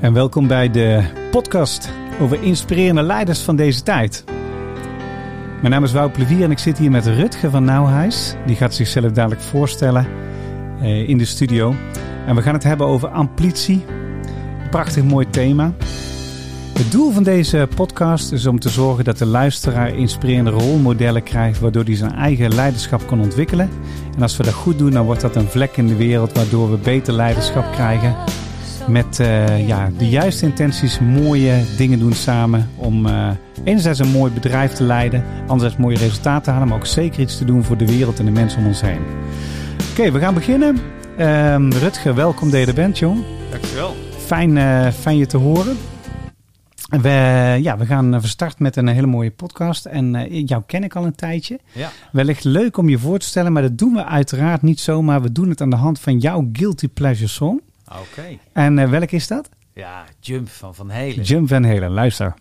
En welkom bij de podcast over inspirerende leiders van deze tijd. Mijn naam is Wout Plevier en ik zit hier met Rutger van Nauwhuis. Die gaat zichzelf dadelijk voorstellen eh, in de studio. En we gaan het hebben over amplitie. Prachtig mooi thema. Het doel van deze podcast is om te zorgen dat de luisteraar inspirerende rolmodellen krijgt, waardoor hij zijn eigen leiderschap kan ontwikkelen. En als we dat goed doen, dan wordt dat een vlek in de wereld, waardoor we beter leiderschap krijgen. Met uh, ja, de juiste intenties, mooie dingen doen samen om uh, enerzijds een mooi bedrijf te leiden, anderzijds mooie resultaten te halen, maar ook zeker iets te doen voor de wereld en de mensen om ons heen. Oké, okay, we gaan beginnen. Uh, Rutger, welkom dat je er bent, jong. Dankjewel. Fijn, uh, fijn je te horen. We, ja, we gaan van start met een hele mooie podcast. En uh, jou ken ik al een tijdje. Ja. Wellicht leuk om je voor te stellen, maar dat doen we uiteraard niet zomaar. We doen het aan de hand van jouw Guilty Pleasure Song. Oké. Okay. En uh, welk is dat? Ja, Jump van Van Helen. Jump Van Helen, luister.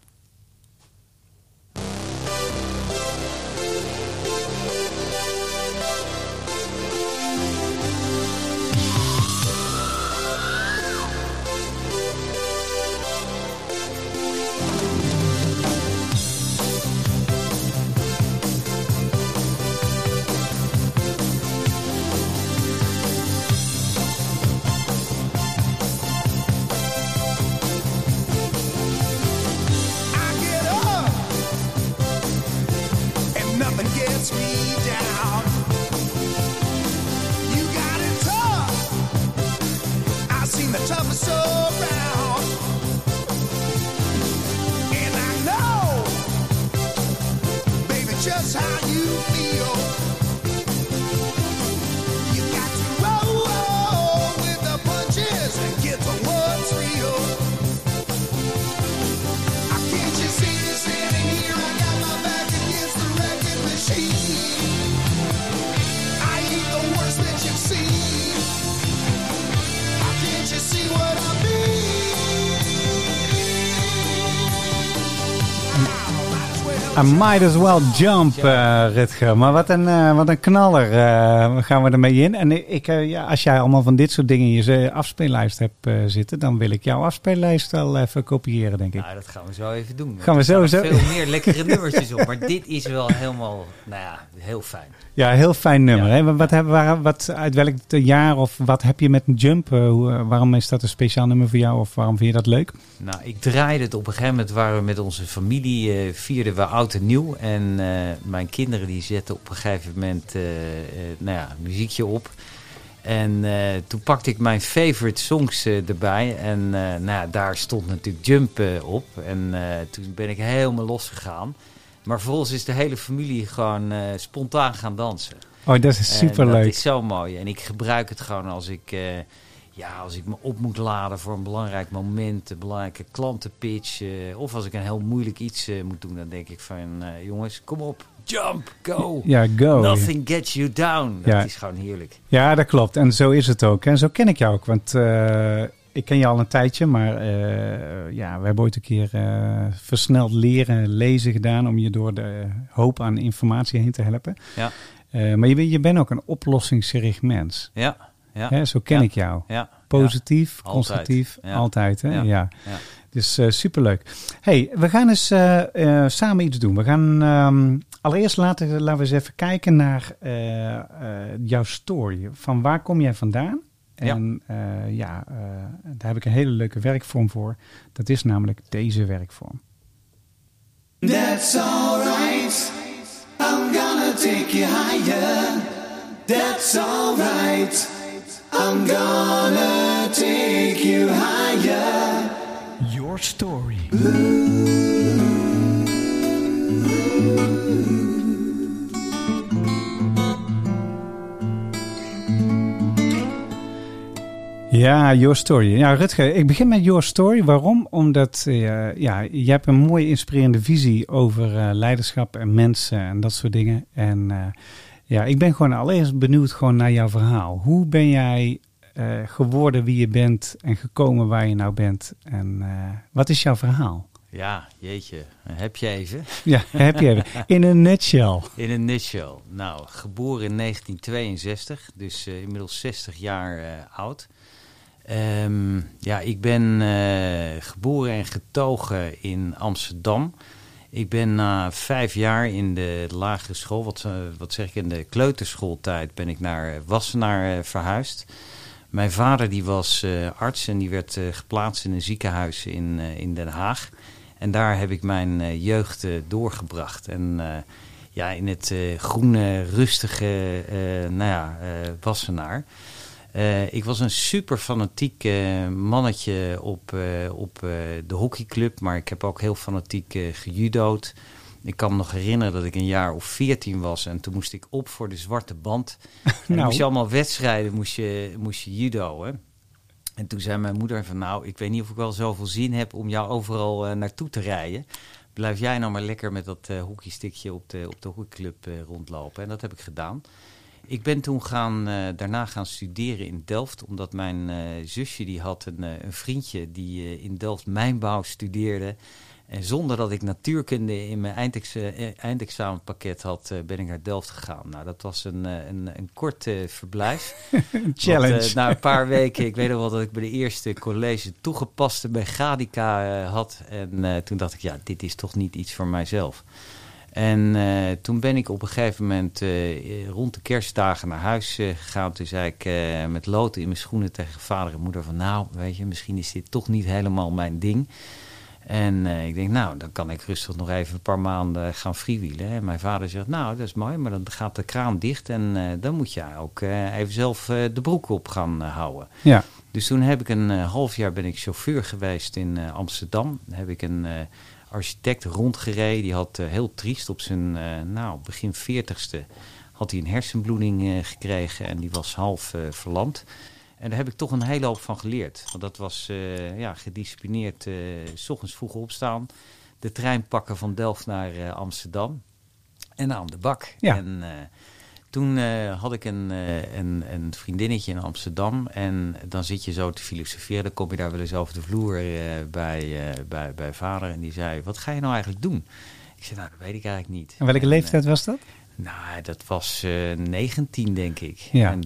I might as well jump, uh, Rutger. Maar wat een, uh, wat een knaller uh, gaan we ermee in. En ik, ja, als jij allemaal van dit soort dingen in je afspeellijst hebt zitten... dan wil ik jouw afspeellijst wel even kopiëren, denk ik. Nou, dat gaan we zo even doen. Gaan we zo, zo. veel meer lekkere nummertjes op. Maar dit is wel helemaal, nou ja, heel fijn. Ja, heel fijn nummer. Ja. Hè? Wat, wat, wat, uit welk jaar of wat heb je met een jump? Hoe, waarom is dat een speciaal nummer voor jou of waarom vind je dat leuk? Nou, ik draaide het op een gegeven moment... waar we met onze familie vierden we oud en nieuw. En uh, mijn kinderen die zetten op een gegeven moment uh, nou ja, muziekje op. En toen pakte ik mijn favorite songs erbij. En nou ja, daar stond natuurlijk Jump op. En toen ben ik helemaal losgegaan. Maar vervolgens is de hele familie gewoon spontaan gaan dansen. Oh, dat is super leuk. Dat is zo mooi. En ik gebruik het gewoon als ik ja, als ik me op moet laden voor een belangrijk moment, een belangrijke klantenpitch, uh, of als ik een heel moeilijk iets uh, moet doen, dan denk ik van, uh, jongens, kom op, jump, go. Ja, go. Nothing gets you down. Dat ja. is gewoon heerlijk. Ja, dat klopt. En zo is het ook. En zo ken ik jou ook, want ik ken je al een tijdje, maar ja, we hebben ooit een keer versneld leren lezen gedaan om je door de hoop aan informatie heen te helpen. Ja. maar je, je bent ook een oplossingsgericht mens. Ja. Ja. Hè, zo ken ja. ik jou. Ja. Positief, ja. constructief, altijd. altijd. Hè? Ja. Dus uh, superleuk. hey, we gaan eens uh, uh, samen iets doen. We gaan um, allereerst laten, laten we eens even kijken naar jouw story. Van waar kom jij vandaan? En ja, daar heb ik een hele leuke werkvorm voor. Dat is namelijk deze werkvorm. That's alright. I'm gonna take you higher. That's alright. I'm gonna take you higher. Your story. Ja, Your Story. Ja, Rutger, ik begin met Your Story. Waarom? Omdat uh, ja, je hebt een mooie inspirerende visie over uh, leiderschap en mensen en dat soort dingen. En uh, ja, ik ben gewoon allereerst benieuwd gewoon naar jouw verhaal. Hoe ben jij uh, geworden wie je bent en gekomen waar je nou bent? En uh, wat is jouw verhaal? Ja, jeetje. Heb je even? Ja, heb je even. In een nutshell. In een nutshell. Nou, geboren in 1962, dus uh, inmiddels 60 jaar oud. Ehm, ja, ik ben eh, geboren en getogen in Amsterdam. Ik ben na vijf jaar in de lagere school, wat, eh, wat zeg ik, in de kleuterschooltijd, ben ik naar Wassenaar eh, verhuisd. Mijn vader die was arts en die werd geplaatst in een ziekenhuis in, in Den Haag. En daar heb ik mijn jeugd doorgebracht. En ja, in het groene, rustige, nou ja, Wassenaar. Uh, ik was een super fanatiek uh, mannetje op, uh, op de hockeyclub, maar ik heb ook heel fanatiek gejudood. Ik kan me nog herinneren dat ik een jaar of veertien was en toen moest ik op voor de zwarte band. En nou. moest je allemaal wedstrijden, moest je, moest je judo. Hè? En toen zei mijn moeder van nou, ik weet niet of ik wel zoveel zin heb om jou overal naartoe te rijden. Blijf jij nou maar lekker met dat hockeystickje op de, op de hockeyclub rondlopen. En dat heb ik gedaan. Ik ben toen gaan, uh, daarna gaan studeren in Delft, omdat mijn uh, zusje die had een, uh, een vriendje die in Delft mijnbouw studeerde. En zonder dat ik natuurkunde in mijn eindex eindexamenpakket had, ben ik naar Delft gegaan. Nou, dat was een, een, een kort verblijf. Challenge. na een paar weken, ik weet nog wel dat ik bij de eerste college toegepaste mechanica had. En toen dacht ik, ja, dit is toch niet iets voor mijzelf. En uh, toen ben ik op een gegeven moment uh, rond de kerstdagen naar huis uh, gegaan. Toen zei ik met loten in mijn schoenen tegen vader en moeder van... nou, weet je, misschien is dit toch niet helemaal mijn ding. En ik denk, nou, dan kan ik rustig nog even een paar maanden gaan freewheelen. En mijn vader zegt, nou, dat is mooi, maar dan gaat de kraan dicht... en dan moet je ook even zelf de broek op gaan houden. Ja. Dus toen heb ik een half jaar ben ik chauffeur geweest in Amsterdam. Dan heb ik een architect rondgereden. Die had uh, heel triest op zijn uh, nou, begin veertigste had hij een hersenbloeding uh, gekregen en die was half verlamd. En daar heb ik toch een hele hoop van geleerd. Want dat was ja, gedisciplineerd, s ochtends vroeg opstaan, de trein pakken van Delft naar Amsterdam en aan de bak. Ja. En, toen uh, had ik een, uh, een, een, vriendinnetje in Amsterdam. En dan zit je zo te filosoferen. Dan kom je daar wel eens over de vloer uh, bij, bij, bij vader. En die zei, wat ga je nou eigenlijk doen? Ik zei, nou, dat weet ik eigenlijk niet. En welke leeftijd was dat? Nou, dat was 19, denk ik. Ja. En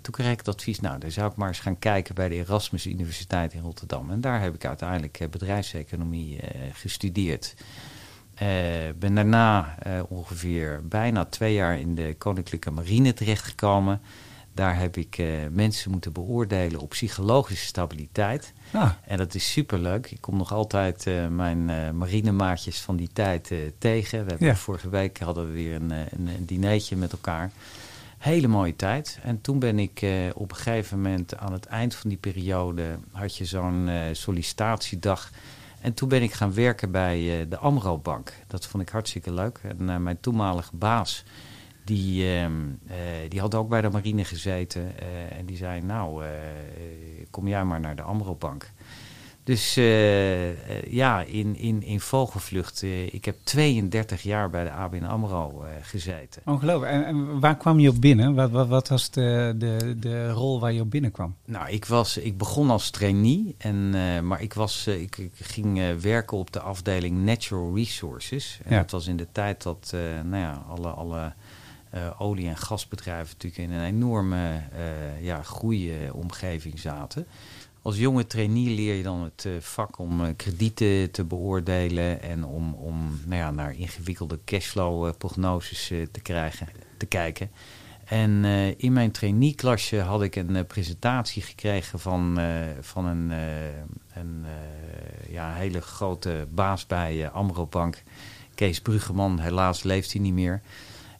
toen kreeg ik het advies, nou, dan zou ik maar eens gaan kijken bij de Erasmus Universiteit in Rotterdam. En daar heb ik uiteindelijk bedrijfseconomie gestudeerd. Uh, ben daarna uh, ongeveer bijna twee jaar in de Koninklijke Marine terechtgekomen. Daar heb ik uh, mensen moeten beoordelen op psychologische stabiliteit. Ah. En dat is superleuk. Ik kom nog altijd mijn marinemaatjes van die tijd tegen. We Ja. Vorige week hadden we weer een, een, een dinertje met elkaar. Hele mooie tijd. En toen ben ik op een gegeven moment aan het eind van die periode... had je zo'n sollicitatiedag... En toen ben ik gaan werken bij uh, de Amro Bank. Dat vond ik hartstikke leuk. En uh, mijn toenmalige baas, die, uh, die had ook bij de marine gezeten. en die zei, nou, kom jij maar naar de Amro Bank. Dus ja, in, in, in vogelvlucht. ik heb 32 jaar bij de ABN AMRO gezeten. Ongelooflijk. En, en, waar kwam je op binnen? Wat, wat, wat was de, de, de rol waar je op binnenkwam? Nou, ik, was, ik begon als trainee. En, uh, maar ik, was, uh, ik, ik, ging uh, werken op de afdeling Natural Resources. En Ja. dat was in de tijd dat nou ja, alle, alle olie- en gasbedrijven natuurlijk in een enorme ja, groeiomgeving zaten. Als jonge trainee leer je dan het uh, vak om uh, kredieten te beoordelen en om, om nou ja, naar ingewikkelde cashflow uh, prognoses te, krijgen, te kijken. En in mijn trainee-klasje had ik een presentatie gekregen van, van een, een ja, hele grote baas bij Amro Bank, Kees Bruggeman. Helaas leeft hij niet meer.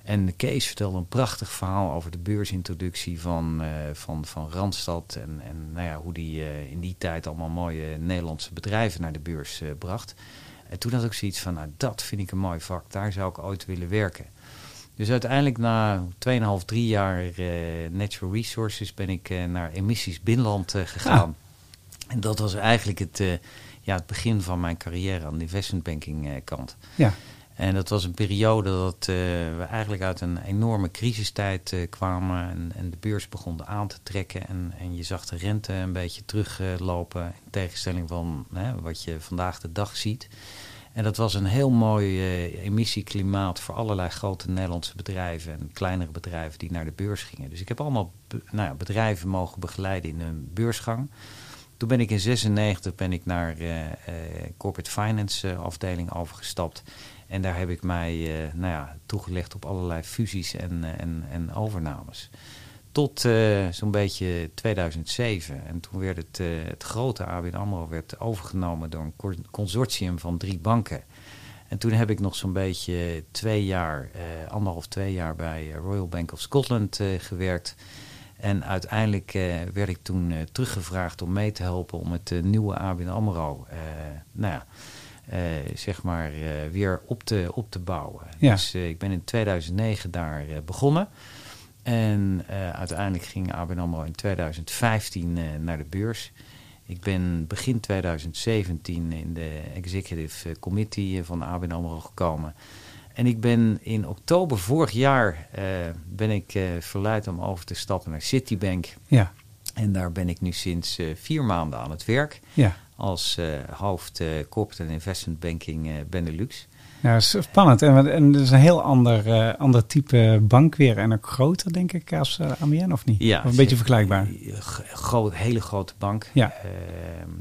En Kees vertelde een prachtig verhaal over de beursintroductie van, uh, van, van Randstad. En, en nou ja, hoe die uh, in die tijd allemaal mooie Nederlandse bedrijven naar de beurs uh, bracht. En toen had ik zoiets van, nou dat vind ik een mooi vak, daar zou ik ooit willen werken. Dus uiteindelijk na 2,5, 3 jaar Natural Resources ben ik naar Emissies Binnenland gegaan. En dat was eigenlijk het, ja, het begin van mijn carrière aan de investmentbanking kant. Ja. En dat was een periode dat uh, we eigenlijk uit een enorme crisistijd uh, kwamen. En, en, de beurs begon aan te trekken. En, en je zag de rente een beetje teruglopen. Uh, in tegenstelling van hè, wat je vandaag de dag ziet. En dat was een heel mooi emissieklimaat voor allerlei grote Nederlandse bedrijven en kleinere bedrijven die naar de beurs gingen. Dus ik heb allemaal nou ja, bedrijven mogen begeleiden in hun beursgang. Toen ben ik in 96 ben ik naar corporate finance afdeling overgestapt. En daar heb ik mij nou ja, toegelegd op allerlei fusies en, en, en overnames. Tot zo'n beetje 2007. En toen werd het, het grote ABN AMRO werd overgenomen door een consortium van drie banken. En toen heb ik nog zo'n beetje twee jaar, anderhalf, twee jaar bij Royal Bank of Scotland gewerkt. En uiteindelijk uh, werd ik toen uh, teruggevraagd om mee te helpen om het uh, nieuwe ABN AMRO, nou ja, zeg maar, weer op te, op te bouwen. Ja. Dus ik ben in 2009 daar begonnen. En uiteindelijk ging ABN AMRO in 2015 naar de beurs. Ik ben begin 2017 in de executive committee van ABN AMRO gekomen. En ik ben in oktober vorig jaar uh, ben ik uh, verleid om over te stappen naar Citibank. Ja. En daar ben ik nu sinds uh, vier maanden aan het werk. Ja. Als hoofd Corporate and Investment Banking Benelux. Ja, spannend. En, en het is een heel ander, uh, ander type bank weer. En ook groter, denk ik, als uh, ABN, of niet? Ja, of een beetje vergelijkbaar. Groot, hele grote bank. Ja. Uh,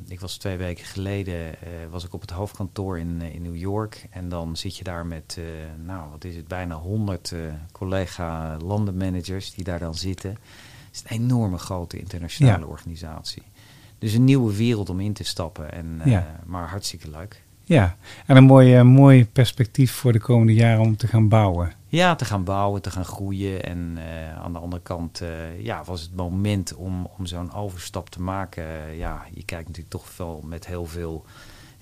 ik was twee weken geleden was ik op het hoofdkantoor in, in New York. En dan zit je daar met, nou, wat is het, bijna 100 collega landenmanagers die daar dan zitten. Het is een enorme grote internationale Ja. organisatie. Dus een nieuwe wereld om in te stappen. En, Ja. Maar hartstikke leuk. Ja, en een mooi, eh, mooi perspectief voor de komende jaren om te gaan bouwen. Ja, te gaan bouwen, te gaan groeien. En eh, aan de andere kant eh, ja, was het moment om, om zo'n overstap te maken. Eh, ja, je kijkt natuurlijk toch wel met heel veel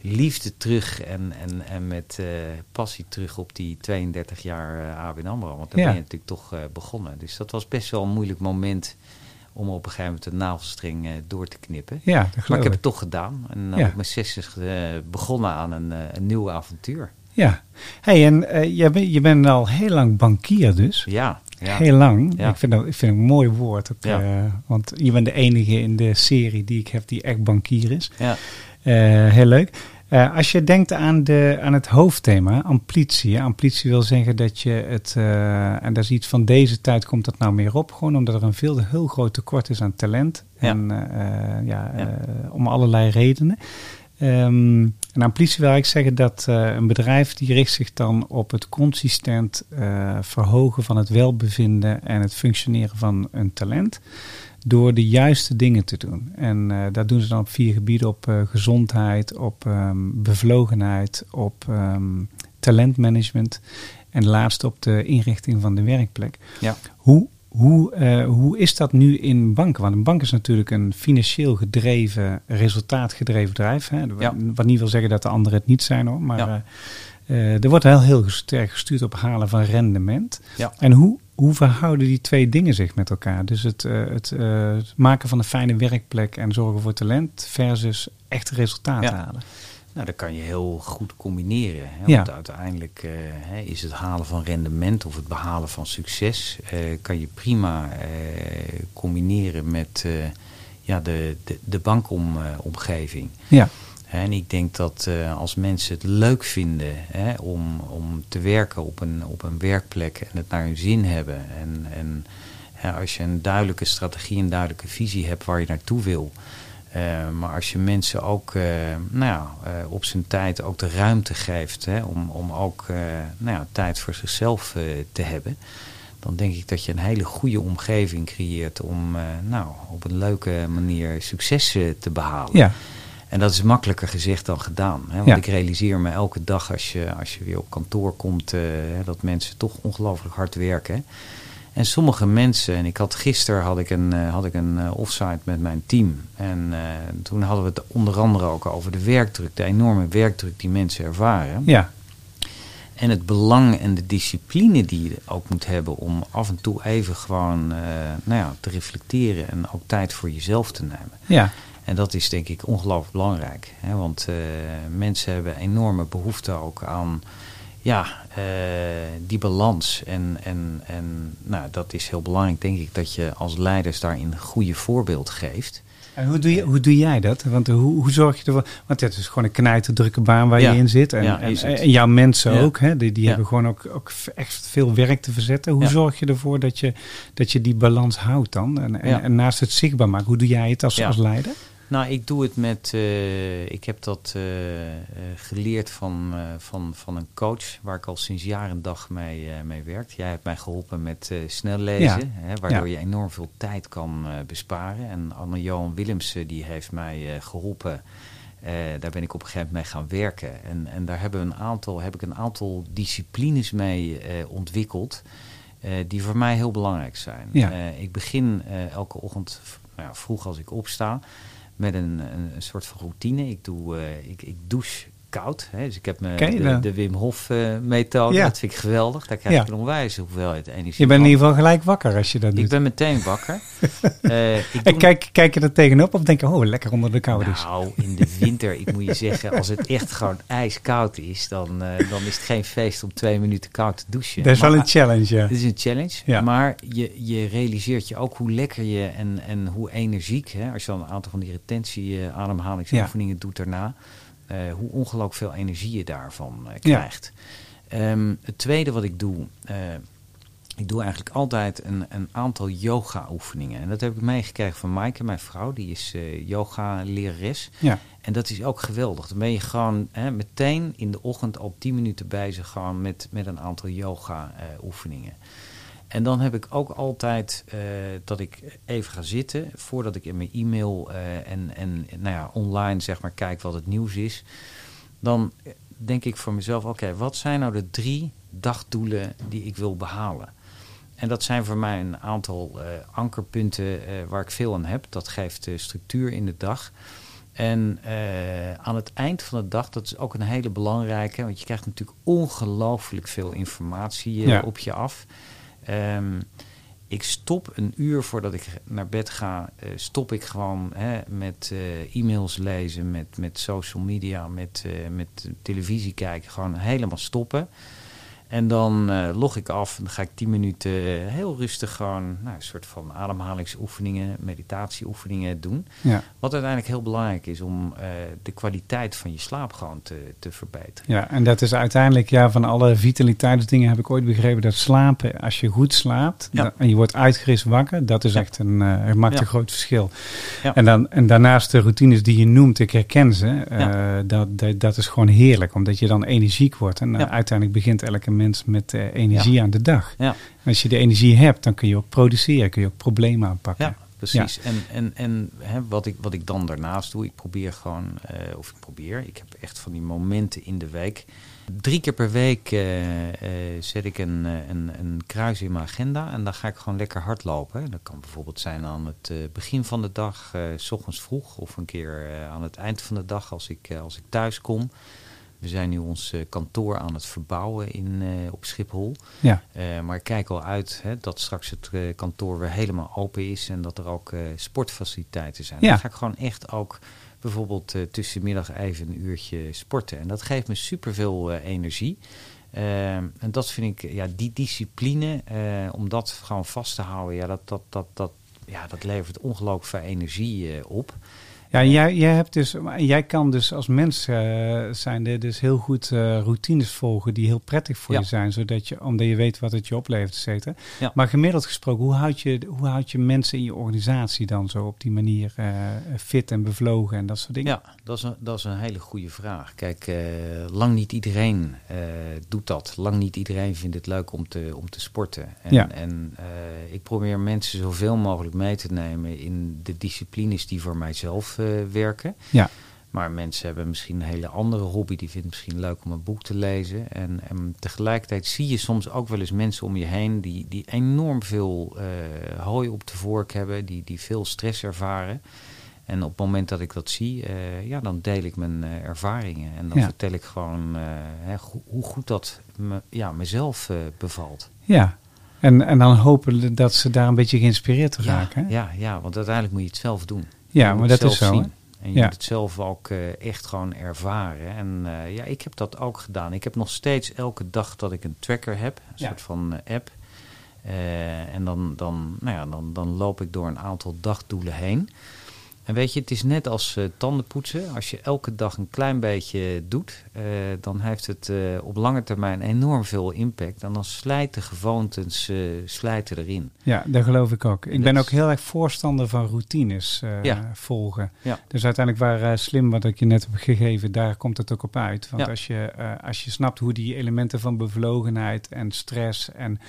liefde terug en, en, en met eh, passie terug op die 32 jaar eh ABN AMRO. Want daar Ja. ben je natuurlijk toch eh, begonnen. Dus dat was best wel een moeilijk moment om op een gegeven moment de navelstring eh, door te knippen. Ja, dat Maar ik heb ik. het toch gedaan. En eh, Ja. op mijn 60 eh, begonnen aan een, eh, een nieuw avontuur. Ja. hey, en je, bent, je bent al heel lang bankier dus. Ja, ja. Heel lang. Ja. Ik, vind dat, ik vind het een mooi woord. ook, want je bent de enige in de serie die ik heb die echt bankier is. ja. Heel leuk. Eh, als je denkt aan, de, aan het hoofdthema, amplitie. Amplitie wil zeggen dat je het, eh, en dat is iets van deze tijd komt dat nou meer op, gewoon omdat er een veel heel groot tekort is aan talent. Ja. En eh, ja, Ja. om allerlei redenen. Ehm, en amplitie wil ik zeggen dat een bedrijf die richt zich dan op het consistent verhogen van het welbevinden en het functioneren van een talent door de juiste dingen te doen. En eh, dat doen ze dan op vier gebieden: op eh, gezondheid, op ehm, bevlogenheid, op ehm, talentmanagement en laatst op de inrichting van de werkplek. Ja. Hoe, hoe, eh, hoe is dat nu in banken? Want een bank is natuurlijk een financieel gedreven, resultaatgedreven bedrijf. Hè? Ja. Wat niet wil zeggen dat de anderen het niet zijn hoor. Maar Ja. er wordt heel, heel sterk gestuurd op halen van rendement. Ja. En hoe, hoe verhouden die twee dingen zich met elkaar? Dus het, eh, het, eh, het maken van een fijne werkplek en zorgen voor talent versus echt resultaten Ja. halen. Nou, dat kan je heel goed combineren. Hè? Ja. Want uiteindelijk eh, is het halen van rendement of het behalen van succes... kan je prima combineren met ja, de, de, de bankomgeving. Ja, En ik denk dat eh, als mensen het leuk vinden hè, om, om te werken op een, op een werkplek en het naar hun zin hebben. En, en hè, als je een duidelijke strategie, een duidelijke visie hebt waar je naartoe wil. eh, maar als je mensen ook eh, nou op zijn tijd ook de ruimte geeft hè, om, om ook nou tijd voor zichzelf te hebben. Dan denk ik dat je een hele goede omgeving creëert om nou, op een leuke manier succes te behalen. ja, En dat is makkelijker gezegd dan gedaan. Hè? Want Ja. ik realiseer me elke dag als je, als je weer op kantoor komt, eh, dat mensen toch ongelooflijk hard werken. En sommige mensen, en ik had gisteren had ik een, eh, had ik een eh, offsite met mijn team. En toen hadden we het onder andere ook over de werkdruk, de enorme werkdruk die mensen ervaren. ja, En het belang en de discipline die je ook moet hebben om af en toe even gewoon nou ja, te reflecteren en ook tijd voor jezelf te nemen. ja, En dat is denk ik ongelooflijk belangrijk. Hè? Want eh, mensen hebben enorme behoefte ook aan ja, eh, die balans. En, en, en nou, dat is heel belangrijk, denk ik, dat je als leiders daarin een goede voorbeeld geeft. En hoe doe, je, hoe doe jij dat? Want hoe, hoe zorg je ervoor? Want het is gewoon een knijter drukke baan waar Ja. je in zit. En, Ja, en, jouw mensen Ja. ook. Hè? Die, die hebben gewoon ook, ook echt veel werk te verzetten. Hoe zorg je ervoor dat je, dat je die balans houdt dan? En, en, naast het zichtbaar maken, hoe doe jij het als, Ja. als leider? Nou, ik doe het met. eh, ik heb dat eh, eh, geleerd van, van, van een coach waar ik al sinds jaar en dag mee, mee werk. Jij hebt mij geholpen met snel lezen, hè, waardoor Ja. je enorm veel tijd kan besparen. En Anne-Johan Willemsen die heeft mij eh, geholpen. Eh, daar ben ik op een gegeven moment mee gaan werken. En, en daar hebben we een aantal, heb ik een aantal disciplines mee ontwikkeld. die voor mij heel belangrijk zijn. Ja. Ik begin elke ochtend nou ja, vroeg als ik opsta met een, een, soort van routine. Ik, doe, eh, ik, ik douche koud. Hè. Dus ik heb me je de, dat? de Wim Hof eh, methode. Ja. Dat vind ik geweldig. Daar krijg Ja. ik een onwijs hoeveelheid energie Je bent in ieder geval gelijk wakker als je dat doet. Ik ben meteen wakker. Eh, ik En kijk, kijk je er tegenop of denk je, oh, lekker onder de koude douche? nou, in de winter, ik moet je zeggen, als het echt gewoon ijskoud is, dan, eh, dan is het geen feest om twee minuten koud te douchen. dat is wel een challenge, ja. Het is een challenge, Ja. maar je, je realiseert je ook hoe lekker je en, en hoe energiek, hè, als je dan een aantal van die retentie-ademhalingsoefeningen doet daarna, hoe ongelooflijk veel energie je daarvan eh, krijgt. Ehm, het tweede wat ik doe, eh, ik doe eigenlijk altijd een, een aantal yoga-oefeningen. En dat heb ik meegekregen van Maaike, mijn vrouw, die is eh, yoga-lerares. ja. En dat is ook geweldig. Dan ben je gewoon hè, meteen in de ochtend al 10 minuten bezig gewoon met, met een aantal yoga-oefeningen. En dan heb ik ook altijd eh, dat ik even ga zitten voordat ik in mijn e-mail eh, en, en nou ja, online zeg maar kijk wat het nieuws is. Dan denk ik voor mezelf, oké, wat zijn nou de drie dagdoelen die ik wil behalen? En dat zijn voor mij een aantal eh, ankerpunten waar ik veel aan heb. Dat geeft structuur in de dag. En aan het eind van de dag, dat is ook een hele belangrijke, want je krijgt natuurlijk ongelooflijk veel informatie Ja. op je af. Ehm, ik stop een uur voordat ik naar bed ga, eh, stop ik gewoon hè, met eh, e-mails lezen, met, met social media, met, eh, met televisie kijken, gewoon helemaal stoppen. En dan eh, log ik af en dan ga ik 10 minuten eh, heel rustig gewoon nou, een soort van ademhalingsoefeningen, meditatieoefeningen doen. Ja. Wat uiteindelijk heel belangrijk is om eh, de kwaliteit van je slaap gewoon te, te verbeteren. Ja, en dat is uiteindelijk, ja, van alle vitaliteitsdingen heb ik ooit begrepen dat slapen, als je goed slaapt Ja. en je wordt uitgerust wakker, dat is Ja. echt een, maakt een groot verschil. Ja. En, dan, en daarnaast de routines die je noemt, ik herken ze, dat, dat, dat is gewoon heerlijk, omdat je dan energiek wordt. En uiteindelijk begint elke mens met eh, energie aan de dag. Ja. Als je de energie hebt, dan kun je ook produceren, kun je ook problemen aanpakken. Ja, precies. En, en, en hè, wat, ik, wat ik dan daarnaast doe, ik probeer gewoon, eh, of ik probeer, ik heb echt van die momenten in de week. Drie keer per week eh, zet ik een, een, een kruis in mijn agenda en dan ga ik gewoon lekker hardlopen. hè. Dat kan bijvoorbeeld zijn aan het begin van de dag, s ochtends vroeg, of een keer aan het eind van de dag als ik, als ik thuis kom. We zijn nu ons eh, kantoor aan het verbouwen in, eh, op Schiphol. Ja. Eh, maar ik kijk al uit hè, dat straks het kantoor weer helemaal open is en dat er ook sportfaciliteiten zijn. Ja. Dan ga ik gewoon echt ook bijvoorbeeld tussenmiddag even een uurtje sporten. En dat geeft me superveel energie. Eh, en dat vind ik, ja, die discipline, om dat gewoon vast te houden, ja, dat, dat, dat, dat, ja, dat levert ongelooflijk veel energie op. Ja, jij, jij, hebt dus, jij kan dus als mens eh, zijn er dus heel goed eh, routines volgen die heel prettig voor Ja. je zijn, zodat je, omdat je weet wat het je oplevert, et cetera. Ja. Maar gemiddeld gesproken, hoe houd, je, hoe houd je mensen in je organisatie dan zo op die manier eh, fit en bevlogen en dat soort dingen? Ja, dat is een, dat is een hele goede vraag. Kijk, lang niet iedereen doet dat. Lang niet iedereen vindt het leuk om te, om te sporten. En, Ja. en ik probeer mensen zoveel mogelijk mee te nemen in de disciplines die voor mijzelf werken. Ja. Maar mensen hebben misschien een hele andere hobby. Die vindt het misschien leuk om een boek te lezen. En, en tegelijkertijd zie je soms ook wel eens mensen om je heen die, die enorm veel eh, hooi op de vork hebben, die, die veel stress ervaren. En op het moment dat ik dat zie, eh, ja, dan deel ik mijn eh, ervaringen. En dan Ja. vertel ik gewoon eh, hè, go- hoe goed dat me, ja, mezelf eh, bevalt. Ja. En, en dan hopen dat ze daar een beetje geïnspireerd te Ja, raken. hè? ja, ja, want uiteindelijk moet je het zelf doen. Ja, maar dat is zo, zien. En je Ja. moet het zelf ook eh, echt gewoon ervaren. En eh, ja, ik heb dat ook gedaan. Ik heb nog steeds elke dag dat ik een tracker heb, een Ja. soort van eh, app. En dan, dan, nou ja, dan, dan loop ik door een aantal dagdoelen heen. En weet je, het is net als uh, tandenpoetsen. Als je elke dag een klein beetje doet, uh, dan heeft het uh, op lange termijn enorm veel impact. En dan slijten gewoontes slijten erin. Ja, dat geloof ik ook. Ik ben ook heel erg voorstander van routines ja. volgen. Ja. Dus uiteindelijk waar slim wat ik je net heb gegeven, daar komt het ook op uit. Want Ja. als, je, als je snapt hoe die elementen van bevlogenheid en stress en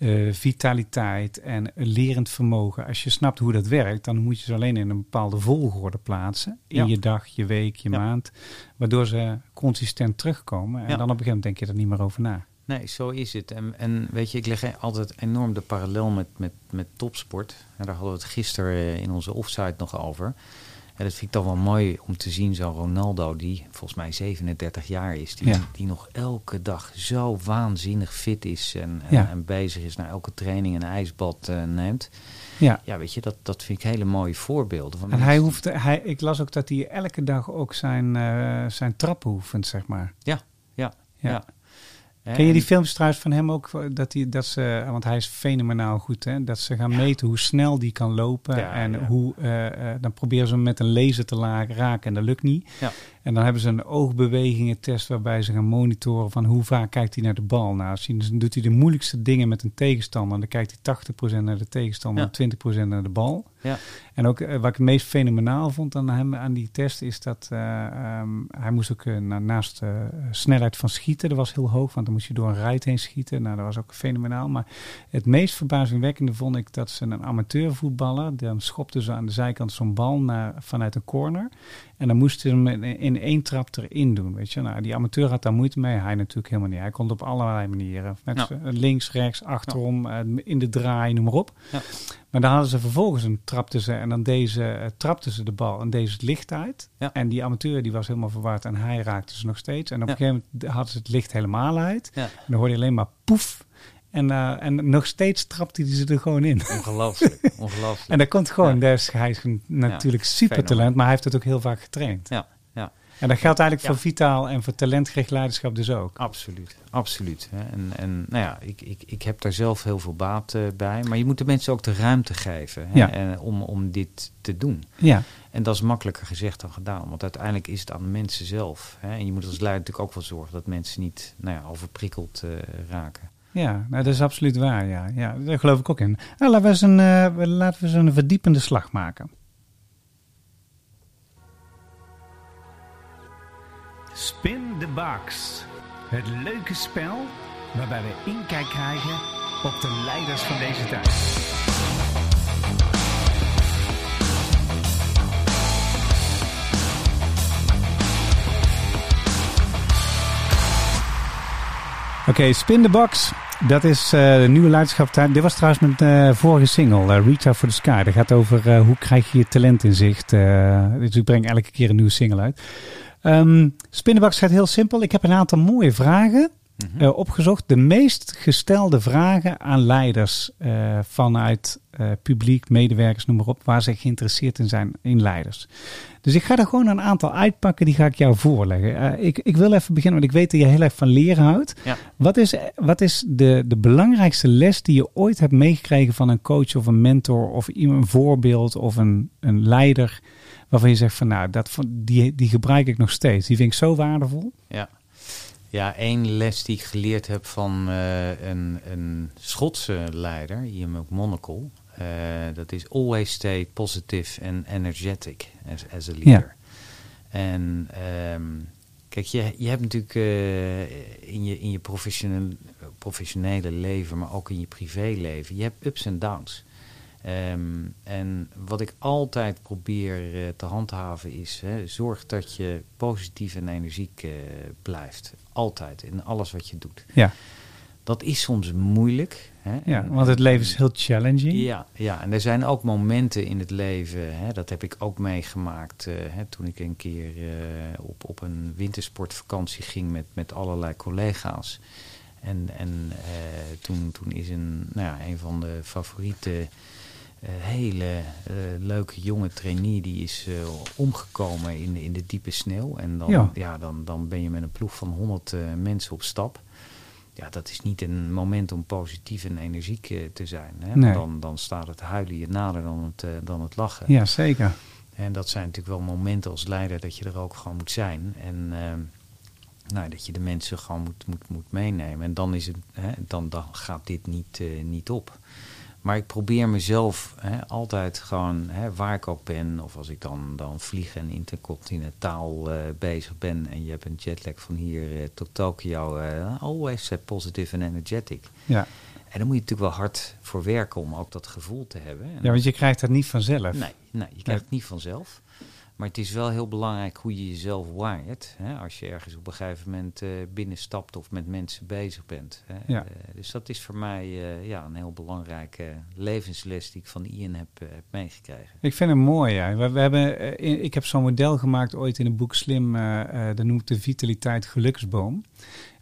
eh, vitaliteit en lerend vermogen. Als je snapt hoe dat werkt, dan moet je ze alleen in een bepaalde volgorde plaatsen. In Ja. je dag, je week, je Ja. maand. Waardoor ze consistent terugkomen. En Ja. dan op een gegeven moment denk je er niet meer over na. Nee, zo is het. En, en weet je, ik leg altijd enorm de parallel met, met, met topsport. En daar hadden we het gisteren eh, in onze offsite nog over. En dat vind ik dan wel mooi om te zien, zo'n Ronaldo, die volgens mij 37 jaar is, die, Ja. die nog elke dag zo waanzinnig fit is en, en, Ja. en bezig is naar elke training een ijsbad eh, neemt. Ja. Ja, weet je, dat, dat vind ik hele mooie voorbeelden. Van En hij hoeft, hij, ik las ook dat hij elke dag ook zijn, eh, zijn trappen oefent, zeg maar. Ja, ja, Ja. Ken je die filmpjes trouwens van hem ook? Dat, die, dat ze, want hij is fenomenaal goed, hè? Dat ze gaan meten hoe snel die kan lopen. Ja, en ja. hoe, eh, eh, dan proberen ze hem met een laser te raken en dat lukt niet. En dan hebben ze een oogbewegingen test waarbij ze gaan monitoren van hoe vaak kijkt hij naar de bal. Nou, als hij- dan doet hij de moeilijkste dingen met een tegenstander. Dan kijkt hij 80% naar de tegenstander Ja. en 20% naar de bal. Ja. En ook eh, wat ik het meest fenomenaal vond aan hem aan die test is dat eh, ehm, hij moest ook eh, na- naast de snelheid van schieten, dat was heel hoog, want dan moest je door een ruit heen schieten. Nou, dat was ook fenomenaal. Maar het meest verbazingwekkende vond ik dat ze een amateurvoetballer, dan schopten ze aan de zijkant zo'n bal naar, vanuit een corner. En dan moesten ze hem in, in één trap erin doen. Weet je? Nou, die amateur had daar moeite mee. Hij natuurlijk helemaal niet. Hij kon het op allerlei manieren. Met Ja. z'n- links, rechts, achterom, eh, in de draai, noem maar op. Ja. Maar dan hadden ze vervolgens een trapte ze en dan deze eh, trapten ze de bal en deze het licht uit. Ja. En die amateur die was helemaal verward en hij raakte ze nog steeds. En op Ja. een gegeven moment hadden ze het licht helemaal uit. Ja. En dan hoorde je alleen maar poef. En, eh, en nog steeds trapte hij ze er gewoon in. Ongelooflijk, ongelooflijk. En dat komt gewoon, Ja. dus hij is natuurlijk super talent, maar hij heeft het ook heel vaak getraind. Ja, ja. En dat geldt eigenlijk Ja. voor vitaal en voor talentgericht leiderschap dus ook. Absoluut, absoluut. En, en nou ja, ik, ik, ik heb daar zelf heel veel baat eh, bij. Maar je moet de mensen ook de ruimte geven hè, Ja. en, om, om dit te doen. Ja, En dat is makkelijker gezegd dan gedaan. Want uiteindelijk is het aan de mensen zelf. Hè. En je moet als leider natuurlijk ook wel zorgen dat mensen niet nou ja, overprikkeld eh, raken. Ja nou, dat is absoluut waar. Ja. Ja, daar geloof ik ook in. Nou, laten, we eens een, eh, laten we eens een verdiepende slag maken. Spin the Box. Het leuke spel waarbij we inkijk krijgen op de leiders van deze tijd. Oké, Spin the Box. Dat is eh, de nieuwe leiderschap. Dit was trouwens mijn eh, vorige single, eh, Reach Out for the Sky. Dat gaat over hoe krijg je je talent in zicht. Dus ik breng elke keer een nieuwe single uit. Ehm Spin the Box gaat heel simpel. Ik heb een aantal mooie vragen Mhm. opgezocht. De meest gestelde vragen aan leiders vanuit eh, publiek, medewerkers, noem maar op. Waar ze geïnteresseerd in zijn in leiders. Dus ik ga er gewoon een aantal uitpakken. Die ga ik jou voorleggen. Eh, ik, ik wil even beginnen, want ik weet dat je heel erg van leren houdt. Ja. Wat is, wat is de, de belangrijkste les die je ooit hebt meegekregen van een coach of een mentor of iemand, een voorbeeld of een, een leider waarvan je zegt van nou, dat, die, die gebruik ik nog steeds. Die vind ik zo waardevol. Ja. Ja, één les die ik geleerd heb van eh, een, een Schotse leider, Ian McMonagle. Eh, dat is always stay positive and energetic as, as a leader. En ehm, kijk, je, je hebt natuurlijk eh, in je, in je professionele, professionele leven, maar ook in je privéleven, je hebt ups en downs. Ehm, en wat ik altijd probeer eh, te handhaven is, hè, zorg dat je positief en energiek blijft. Altijd, in alles wat je doet. Ja, Dat is soms moeilijk. Hè? ja want het leven is heel challenging. ja, ja, en er zijn ook momenten in het leven, hè, dat heb ik ook meegemaakt eh, hè, toen ik een keer eh, op, op een wintersportvakantie ging met, met allerlei collega's. En, en eh, toen, toen is een, nou ja, een van de favoriete hele leuke jonge trainee die is omgekomen in, in de diepe sneeuw. En dan, Ja. ja. dan, dan ben je met een ploeg van 100 eh, mensen op stap. Ja, dat is niet een moment om positief en energiek eh, te zijn. Hè? Nee. Dan, dan staat het huilen je nader dan het, eh, dan het lachen. Ja, zeker. En dat zijn natuurlijk wel momenten als leider dat je er ook gewoon moet zijn. En ehm, nou, dat je de mensen gewoon moet, moet, moet meenemen. En dan, is het, hè, dan, dan gaat dit niet, eh, niet op. Maar ik probeer mezelf hè, altijd gewoon, hè, waar ik ook ben, of als ik dan, dan vlieg en intercontinentaal eh, bezig ben en je hebt een jetlag van hier eh, tot Tokio, eh, always positive and energetic. Ja. En dan moet je natuurlijk wel hard voor werken om ook dat gevoel te hebben. En ja, want je krijgt dat niet vanzelf. Nee, nee je krijgt het niet vanzelf. Maar het is wel heel belangrijk hoe je jezelf waait. Hè? Als je ergens op een gegeven moment eh, binnenstapt of met mensen bezig bent. Hè? Ja. Eh, dus dat is voor mij eh, ja, een heel belangrijke levensles die ik van Ian heb, heb meegekregen. Ik vind het mooi. Ja. We, we hebben, in- ik heb zo'n model gemaakt ooit in het boek Slim. dat noem ik de vitaliteit geluksboom.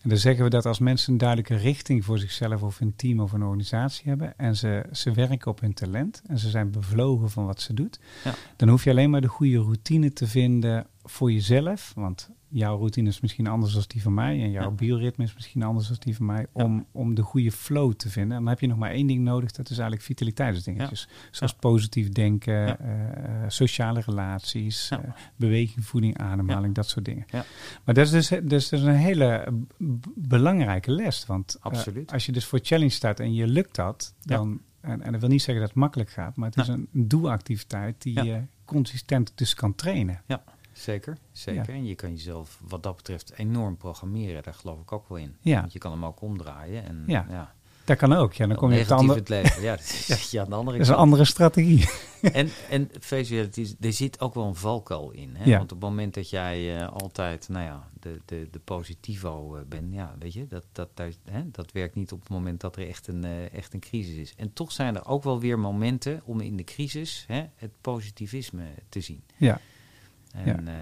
En dan zeggen we dat als mensen een duidelijke richting voor zichzelf of een team of een organisatie hebben. En ze, ze werken op hun talent en ze zijn bevlogen van wat ze doet. Ja. Dan hoef je alleen maar de goede routine te vinden voor jezelf. Want jouw routine is misschien anders dan die van mij. En jouw Ja. bioritme is misschien anders dan die van mij. Ja. Om, om de goede flow te vinden. En dan heb je nog maar één ding nodig. Dat is eigenlijk vitaliteitsdingetjes. Zoals positief denken, Ja. eh, eh, sociale relaties, Ja. eh, beweging, voeding, ademhaling, dat soort dingen. Ja. Maar dat is dus, dus dat is een hele belangrijke les. Want als je dus voor challenge staat en je lukt dat, Ja. dan, en, en dat wil niet zeggen dat het makkelijk gaat, maar het is een doelactiviteit die Ja. je consistent dus kan trainen. Zeker, zeker. En je kan jezelf wat dat betreft enorm programmeren. Daar geloof ik ook wel in. Ja. Want je kan hem ook omdraaien. En, Ja. ja. Dat kan ook. Ja, dan kom je op de negatief andere. het leven. Ja, dat je aan de andere Dat is een andere strategie. En, en face is- er zit ook wel een valkuil in. Hè? Ja. Want op het moment dat jij eh, altijd, nou ja, de, de, de positivo eh, bent, ja, weet je, dat, dat, daar, hè, dat werkt niet op het moment dat er echt een, eh, echt een crisis is. En toch zijn er ook wel weer momenten om in de crisis hè, het positivisme te zien. Ja. En, Ja. eh,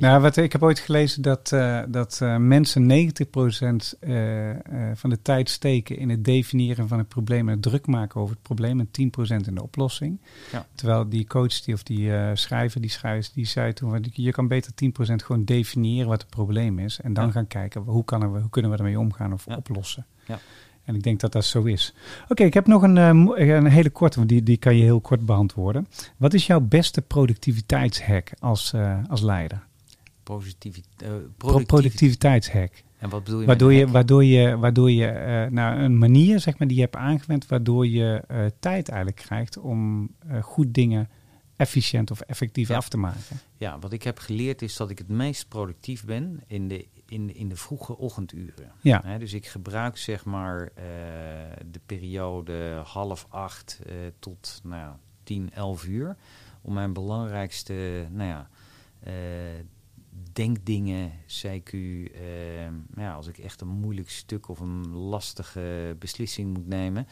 Nou, wat, ik heb ooit gelezen dat, eh, dat eh, mensen 90% eh, eh, van de tijd steken in het definiëren van het probleem en het druk maken over het probleem en 10% in de oplossing. Ja. Terwijl die coach die, of die schrijver, die schrijver, die zei toen, je kan beter 10% gewoon definiëren wat het probleem is en dan Ja. gaan kijken hoe, kan er, hoe kunnen we ermee omgaan of Ja. oplossen. Ja. En ik denk dat dat zo is. Oké, ik heb nog een, eh, mo- een hele korte, want die, die kan je heel kort beantwoorden. Wat is jouw beste productiviteitshack als, eh, als leider? positivi- eh, Pro- productivi- productiviteitshack. En wat bedoel je Waardoor je, waardoor je, waardoor je eh, nou, een manier zeg maar, die je hebt aangewend, waardoor je eh, tijd eigenlijk krijgt om eh, goed dingen efficiënt of effectief Ja. af te maken. Ja, wat ik heb geleerd is dat ik het meest productief ben in de, in, in de vroege ochtenduren. Ja, dus ik gebruik zeg maar eh, de periode half acht eh, tot nou ja, 10, 11 uur om mijn belangrijkste nou ja, eh, denkdingen, CQ, eh, ja, als ik echt een moeilijk stuk of een lastige beslissing moet nemen.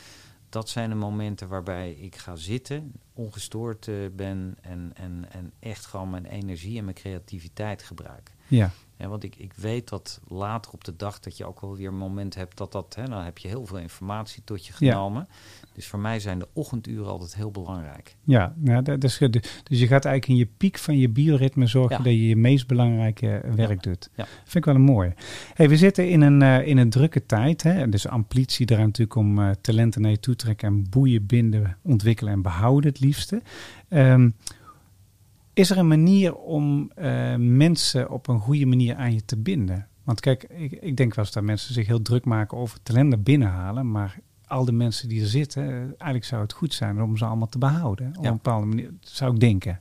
Dat zijn de momenten waarbij ik ga zitten, ongestoord ben en, en, en echt gewoon mijn energie en mijn creativiteit gebruik. ja, Ja, want ik, ik weet dat later op de dag dat je ook wel weer een moment hebt dat dat, hè, dan heb je heel veel informatie tot je Ja. genomen. Dus voor mij zijn de ochtenduren altijd heel belangrijk. ja. Nou, dat is, goed. dus je gaat eigenlijk in je piek van je bioritme zorgen Ja. dat je je meest belangrijke werk doet. Ja. Vind ik wel een mooie. Hey, we zitten in een, eh, in een drukke tijd. Hè? Dus ambitie er natuurlijk om eh, talenten naar je toe te trekken en boeien, binden, ontwikkelen en behouden het liefste. Ehm, is er een manier om eh, mensen op een goede manier aan je te binden? Want kijk, ik, ik denk wel eens dat mensen zich heel druk maken over talenten binnenhalen, maar al de mensen die er zitten, eh, eigenlijk zou het goed zijn om ze allemaal te behouden. Op Ja. een bepaalde manier, zou ik denken.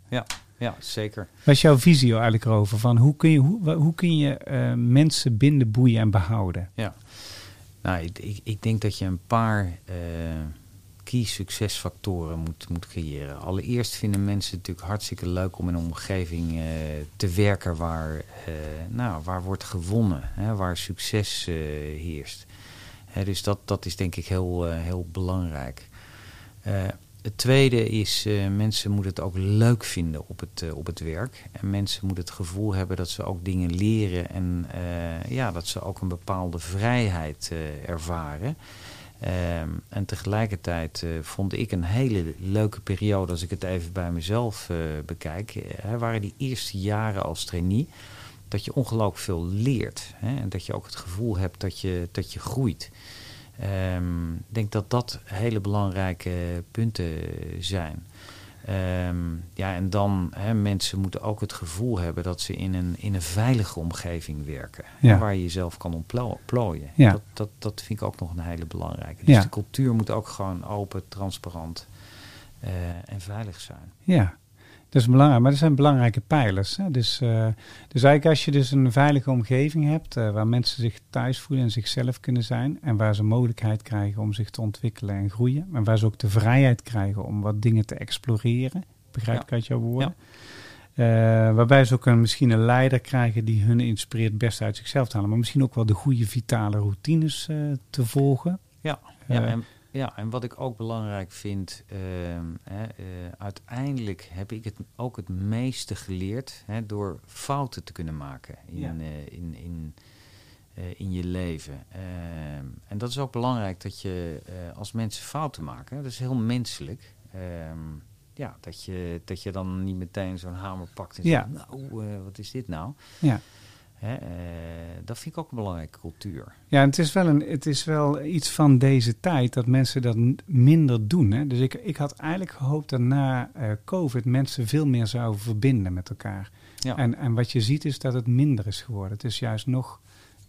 Ja, zeker. Wat is jouw visie eigenlijk erover? Van hoe kun je, hoe, hoe kun je eh, mensen binden, boeien en behouden? Nou, ik, ik, ik denk dat je een paar key succesfactoren moet, moet creëren. Allereerst vinden mensen het natuurlijk hartstikke leuk om in een omgeving eh, te werken waar, eh, nou, waar wordt gewonnen, hè, waar succes eh, heerst. Hè, dus dat, dat is denk ik heel, heel belangrijk. Het tweede is, mensen moeten het ook leuk vinden op het, op het werk. En mensen moeten het gevoel hebben dat ze ook dingen leren en ja, dat ze ook een bepaalde vrijheid ervaren. Ehm, en tegelijkertijd eh, vond ik een hele leuke periode, als ik het even bij mezelf eh, bekijk, eh, waren die eerste jaren als trainee, dat je ongelooflijk veel leert. Hè? En dat je ook het gevoel hebt dat je, dat je groeit. Ehm, Ik denk dat dat hele belangrijke punten zijn. Ehm, ja, en dan, hè, mensen moeten ook het gevoel hebben dat ze in een, in een veilige omgeving werken. Ja. Waar je jezelf kan ontplooien. Ja. Dat, dat, dat vind ik ook nog een hele belangrijke. Dus Ja. de cultuur moet ook gewoon open, transparant eh, en veilig zijn. Ja, dat is belangrijk. Maar er zijn belangrijke pijlers. Hè? Dus, eh, dus eigenlijk als je dus een veilige omgeving hebt eh, waar mensen zich thuis voelen en zichzelf kunnen zijn. En waar ze mogelijkheid krijgen om zich te ontwikkelen en groeien. En waar ze ook de vrijheid krijgen om wat dingen te exploreren. Begrijp Ja. ik uit jouw woorden? Eh, waarbij ze ook een, misschien een leider krijgen die hun inspireert het beste uit zichzelf te halen. Maar misschien ook wel de goede vitale routines te volgen. Ja, ja, en, ja, en wat ik ook belangrijk vind, ehm, hè, eh, uiteindelijk heb ik het ook het meeste geleerd hè, door fouten te kunnen maken in, Ja. eh, in, in, eh, in je leven. Ehm, en dat is ook belangrijk dat je als mensen fouten maken, dat is heel menselijk. Ehm, ja, dat je, dat je dan niet meteen zo'n hamer pakt en Ja. zegt, nou, wat is dit nou? Ja. Hè, eh, dat vind ik ook een belangrijke cultuur. Ja, en het is wel, een, het is wel iets van deze tijd dat mensen dat minder doen. Hè? Dus ik, ik had eigenlijk gehoopt dat na eh, COVID mensen veel meer zouden verbinden met elkaar. Ja. En, en wat je ziet is dat het minder is geworden. Het is juist nog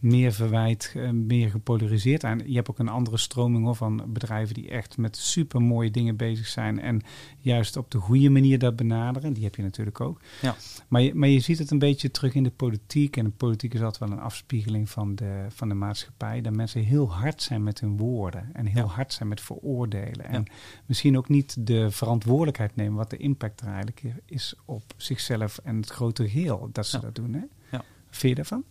meer verwijt, eh, meer gepolariseerd. En je hebt ook een andere stroming hoor, van bedrijven die echt met super mooie dingen bezig zijn. En juist op de goede manier dat benaderen. Die heb je natuurlijk ook. Ja. Maar, je, maar je ziet het een beetje terug in de politiek. En de politiek is altijd wel een afspiegeling van de, van de maatschappij. Dat mensen heel hard zijn met hun woorden. En heel Ja. hard zijn met veroordelen. En misschien ook niet de verantwoordelijkheid nemen. Wat de impact er eigenlijk is op zichzelf en het grote geheel. Dat ze dat doen. Hè? Ja. Vind je daarvan?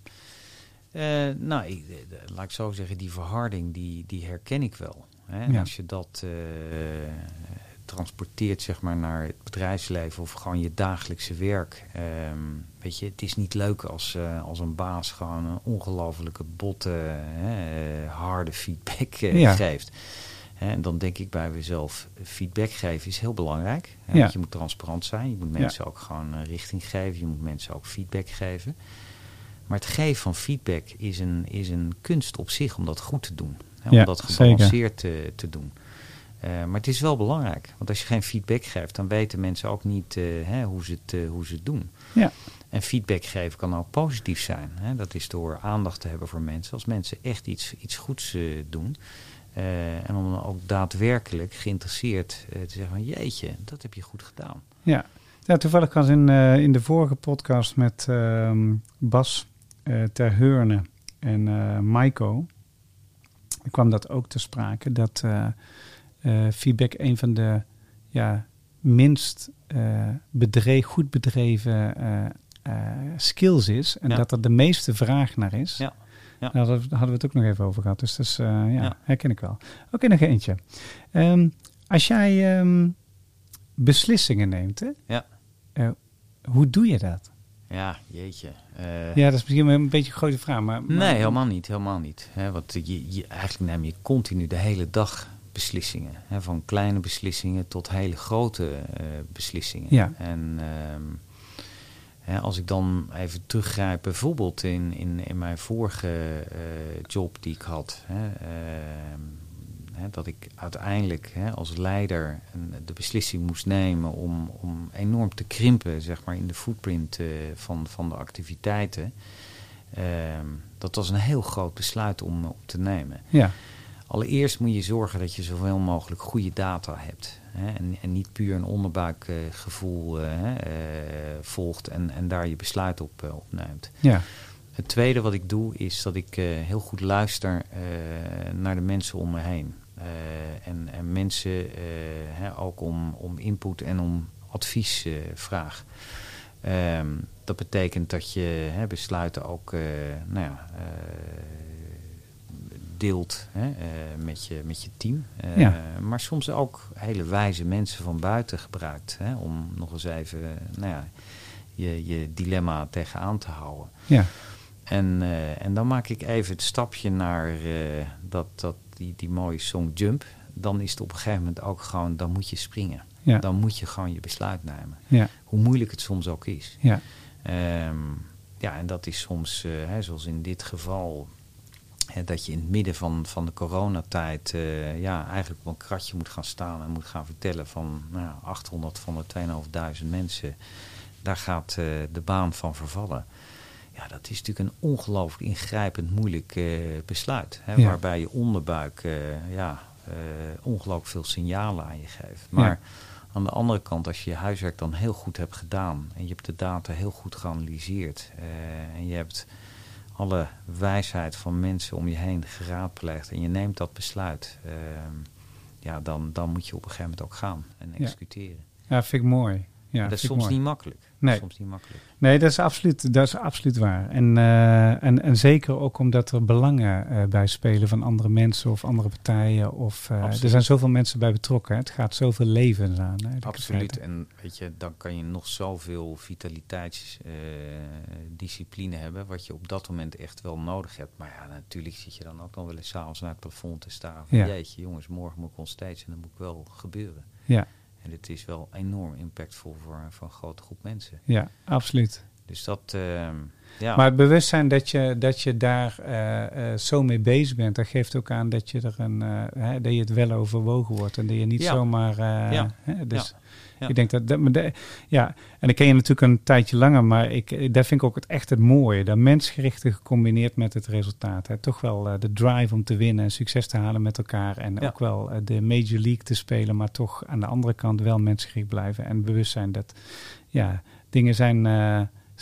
Eh, nou, ik, eh, laat ik zo zeggen, die verharding, die, die herken ik wel. Hè? Ja. als je dat eh, transporteert zeg maar, naar het bedrijfsleven of gewoon je dagelijkse werk. ehm, weet je, het is niet leuk als, als een baas gewoon een ongelofelijke botte, harde feedback Ja. geeft. En dan denk ik bij mezelf, feedback geven is heel belangrijk. Hè, Ja. Want je moet transparant zijn. Je moet mensen ook gewoon richting geven. Je moet mensen ook feedback geven. Maar het geven van feedback is een, is een kunst op zich om dat goed te doen. Hè, om Ja, dat gebalanceerd te, te doen. Eh, maar het is wel belangrijk. Want als je geen feedback geeft, dan weten mensen ook niet eh, hè, hoe, ze het, eh, hoe ze het doen. Ja. En feedback geven kan ook positief zijn. Hè? Dat is door aandacht te hebben voor mensen. Als mensen echt iets, iets goeds doen. en om dan ook daadwerkelijk geïnteresseerd te zeggen van jeetje, dat heb je goed gedaan. Ja, ja toevallig was in, in de vorige podcast met ehm, Bas ter Heurne en eh Maiko kwam dat ook te sprake. Dat eh, eh, feedback een van de ja, minst eh, bedreven, goed bedreven eh, eh, skills is. En Ja. dat er de meeste vraag naar is. Ja, ja. Daar hadden we- het ook nog even over gehad. Dus dat is, eh, ja, Ja. herken ik wel. Oké, nog eentje. Ehm, als jij ehm, beslissingen neemt, hè? Ja. Eh, hoe doe je dat? Ja, jeetje. Eh, Ja, dat is misschien een beetje een grote vraag. Maar, maar- Nee, helemaal niet. Helemaal niet. Hè, want je, je, eigenlijk neem je continu de hele dag beslissingen. Hè, van kleine beslissingen tot hele grote eh, beslissingen. Ja. En ehm, als ik dan even teruggrijp, bijvoorbeeld in, in, in mijn vorige eh, job die ik had. Hè, ehm, hè, dat ik uiteindelijk hè, als leider een, de beslissing moest nemen om, om enorm te krimpen zeg maar, in de footprint eh, van, van de activiteiten. Ehm, dat was een heel groot besluit om, om te nemen. Ja, Allereerst moet je zorgen dat je zoveel mogelijk goede data hebt. Hè, en, en niet puur een onderbuikgevoel eh, eh, volgt en, en daar je besluit op, eh, op neemt. ja, Het tweede wat ik doe is dat ik eh, heel goed luister eh, naar de mensen om me heen. Eh, en, en mensen eh, hè, ook om, om input en om advies eh, vraag. Ehm, dat betekent dat je hè, besluiten ook nou ja, deelt hè, met, je, met je team. Ja. Maar soms ook hele wijze mensen van buiten gebruikt. Hè, om nog eens even nou ja, je, je dilemma tegenaan te houden. ja, En, en dan maak ik even het stapje naar dat, dat, die, die mooie song Jump. Dan is het op een gegeven moment ook gewoon, dan moet je springen. ja, Dan moet je gewoon je besluit nemen. ja, Hoe moeilijk het soms ook is. ja, Ehm, ja, en dat is soms, eh, hè, zoals in dit geval, Hè, dat je in het midden van, van de coronatijd eh, ja, eigenlijk op een kratje moet gaan staan en moet gaan vertellen van nou, ja, 800 van de 2500 mensen, daar gaat eh, de baan van vervallen. Ja, dat is natuurlijk een ongelooflijk ingrijpend moeilijk eh, besluit. Hè, Ja. Waarbij je onderbuik eh, ja, eh, ongelooflijk veel signalen aan je geeft. Maar aan de andere kant, als je je huiswerk dan heel goed hebt gedaan en je hebt de data heel goed geanalyseerd en je hebt alle wijsheid van mensen om je heen geraadpleegd en je neemt dat besluit, ehm, ja, dan, dan moet je op een gegeven moment ook gaan en Ja. executeren. Ja, vind ik mooi. Ja, dat is soms mooi. niet makkelijk. Nee. Soms niet makkelijk. Nee, dat is absoluut, dat is absoluut waar. En, eh, en, en zeker ook omdat er belangen eh, bij spelen van andere mensen of andere partijen. Of, eh, er zijn zoveel mensen bij betrokken. Hè. Het gaat zoveel levens aan. Hè, Absoluut. En weet je, dan kan je nog zoveel vitaliteitsdiscipline hebben, wat je op dat moment echt wel nodig hebt. Maar ja, natuurlijk zit je dan ook nog wel eens s'avonds naar het plafond te staren. Van, Ja. Jeetje, jongens, morgen moet ik on steeds en dat moet ik wel gebeuren. Ja, En het is wel enorm impactvol voor, voor een grote groep mensen. ja, absoluut. Dus dat, ehm, ja. Maar het bewustzijn dat je, dat je daar eh, eh, zo mee bezig bent, dat geeft ook aan dat je, er een, eh, hè, dat je het wel overwogen wordt. En dat je niet Ja. zomaar. Ja. Hè, dus Ja. Ik denk dat. dat ja, en ik ken je natuurlijk een tijdje langer, maar ik, dat vind ik ook het, echt het mooie. Dat mensgerichte gecombineerd met het resultaat. Hè. Toch wel de drive om te winnen en succes te halen met elkaar. En Ja. ook wel de Major League te spelen, maar toch aan de andere kant wel mensgericht blijven. En bewustzijn dat ja, dingen zijn.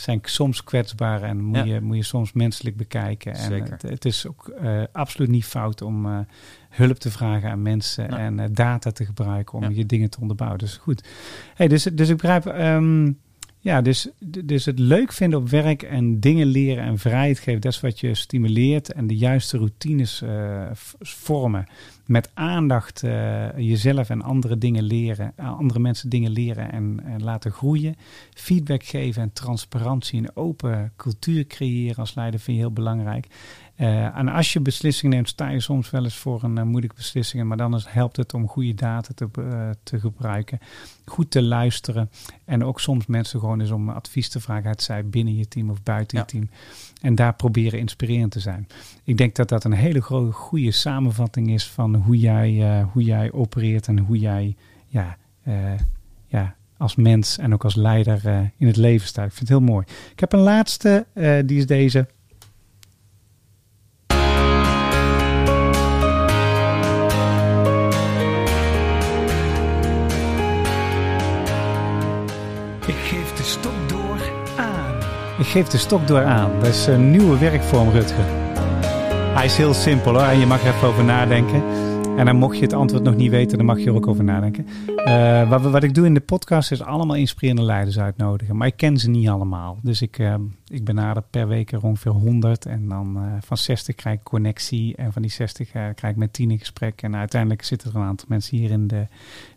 Zijn soms kwetsbaar en moet, Ja. je, moet je soms menselijk bekijken. En Zeker. Het, het is ook eh, absoluut niet fout om eh, hulp te vragen aan mensen en eh, data te gebruiken om Ja. je dingen te onderbouwen. Dus goed. Hey, dus, dus ik begrijp, ehm, ja, dus, dus het leuk vinden op werk en dingen leren en vrijheid geven, dat is wat je stimuleert en de juiste routines eh, vormen. Met aandacht eh, jezelf en andere dingen leren, eh, andere mensen dingen leren en, en laten groeien. Feedback geven en transparantie en open cultuur creëren als leider vind je heel belangrijk. Eh, en als je beslissingen neemt, sta je soms wel eens voor een eh, moeilijke beslissing. Maar dan is, helpt het om goede data te, eh, te gebruiken. Goed te luisteren. En ook soms mensen gewoon eens om advies te vragen. Het zij binnen je team of buiten Ja. je team. En daar proberen inspirerend te zijn. Ik denk dat dat een hele grote, goede samenvatting is van hoe jij, hoe jij opereert. En hoe jij ja, ja, als mens en ook als leider in het leven staat. Ik vind het heel mooi. Ik heb een laatste, die is deze. De stok door aan. Ik geef de stok door aan. Dat is een nieuwe werkvorm, Rutger. Hij is heel simpel hoor. En je mag er even over nadenken. En dan mocht je het antwoord nog niet weten, dan mag je er ook over nadenken. Eh, wat, wat ik doe in de podcast is allemaal inspirerende leiders uitnodigen. Maar ik ken ze niet allemaal. Dus ik, eh, ik benader per week er ongeveer 100. En dan eh, van 60 krijg ik connectie. En van die 60 eh, krijg ik met 10 in gesprek. En uiteindelijk zitten er een aantal mensen hier in de,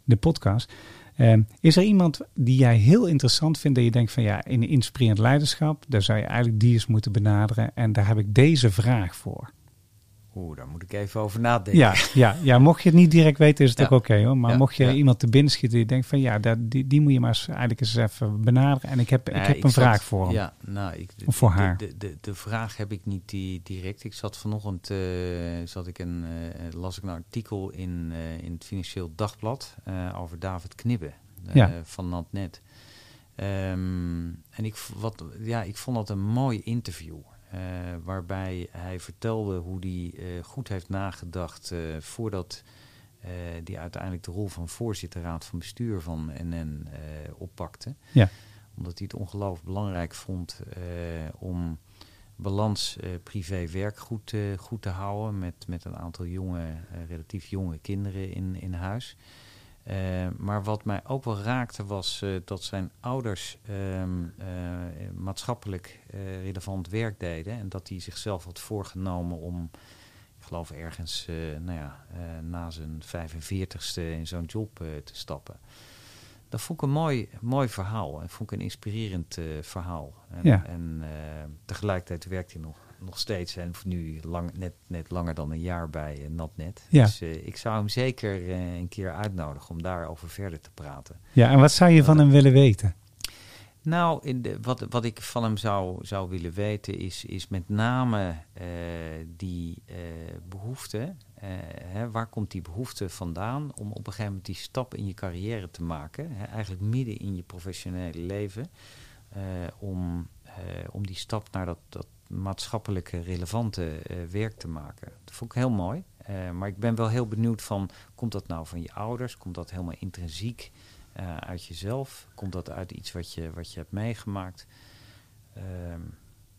de podcast. Eh, is er iemand die jij heel interessant vindt, dat je denkt van ja, in inspirerend leiderschap, daar zou je eigenlijk die eens moeten benaderen. En daar heb ik deze vraag voor. Oeh, daar moet ik even over nadenken. Ja, ja, ja, mocht je het niet direct weten, is het Ja. ook oké hoor. Maar Ja, mocht je ja. iemand te binnen schieten die denkt van ja, dat, die, die moet je maar eens, eigenlijk eens even benaderen. En ik heb, ik heb een zat- vraag voor hem. Ja, nou, ik, Of voor de, haar. De, de, de vraag heb ik niet die, direct. Ik zat vanochtend, eh, zat ik een, eh, las ik een artikel in, eh, in het Financieel Dagblad over David Knibbe van NatNet. Ehm, en ik, wat, ja, ik vond dat een mooi interview. Eh, waarbij hij vertelde hoe hij eh, goed heeft nagedacht eh, voordat die uiteindelijk de rol van voorzitter raad van bestuur van NN oppakte Ja. omdat hij het ongelooflijk belangrijk vond om balans privé-werk goed, goed te houden. Met, met een aantal jonge, relatief jonge kinderen in, in huis. Eh, maar wat mij ook wel raakte was eh, dat zijn ouders ehm, eh, maatschappelijk relevant werk deden. En dat hij zichzelf had voorgenomen om, ik geloof ergens nou ja, na zijn 45ste in zo'n job te stappen. Dat vond ik een mooi, mooi verhaal. En vond ik een inspirerend verhaal. En, Ja. en tegelijkertijd werkt hij nog, nog steeds. En nu lang, net, net langer dan een jaar bij eh, Natnet. Ja. Dus eh, ik zou hem zeker eh, een keer uitnodigen om daarover verder te praten. Ja, en wat zou je van hem willen weten? Nou, in de, wat, wat ik van hem zou, zou willen weten is, is met name die eh, behoefte. eh, hè, waar komt die behoefte vandaan om op een gegeven moment die stap in je carrière te maken? Hè, eigenlijk midden in je professionele leven. om, om die stap naar dat, dat maatschappelijke relevante eh, werk te maken. Dat vond ik heel mooi. Eh, maar ik ben wel heel benieuwd van, komt dat nou van je ouders? Komt dat helemaal intrinsiek eh, uit jezelf? Komt dat uit iets wat je, wat je hebt meegemaakt? Ehm,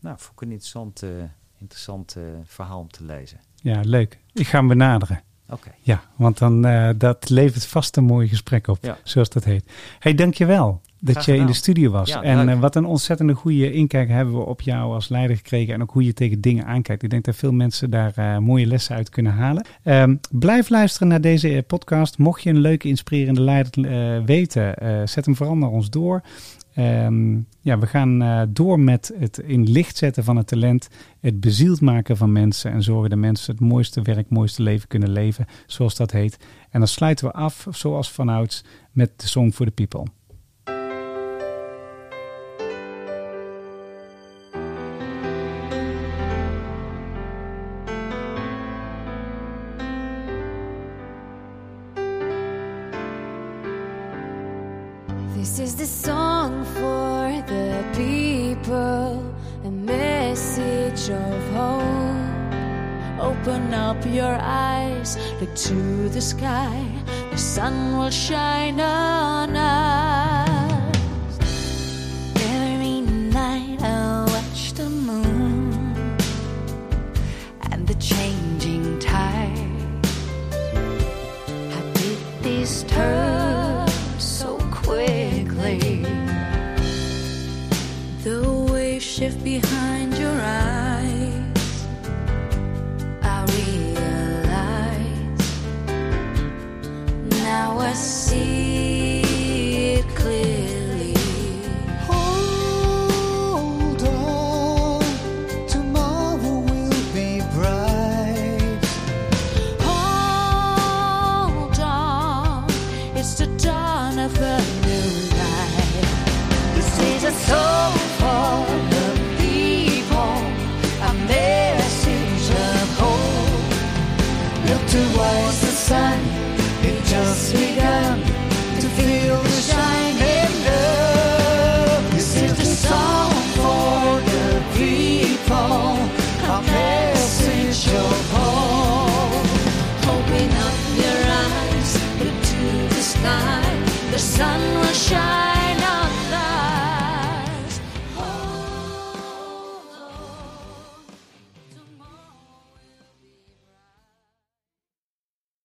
nou, vond ik een interessant, interessant verhaal om te lezen. Ja, leuk. Ik ga hem benaderen. Oké. Ja, want dan dat levert vast een mooi gesprek op, Ja. zoals dat heet. hey, dankjewel dat je in de studio was. Ja, en eh, wat een ontzettende goede inkijk hebben we op jou als leider gekregen en ook hoe je tegen dingen aankijkt. Ik denk dat veel mensen daar eh, mooie lessen uit kunnen halen. Ehm, blijf luisteren naar deze eh, podcast. Mocht je een leuke, inspirerende leider weten, zet hem vooral naar ons door. Ehm, ja, we gaan door met het in licht zetten van het talent, het bezield maken van mensen en zorgen dat mensen het mooiste werk, het mooiste leven kunnen leven, zoals dat heet. En dan sluiten we af, zoals vanouds, met de Song for the People. Look to the sky, the sun will shine on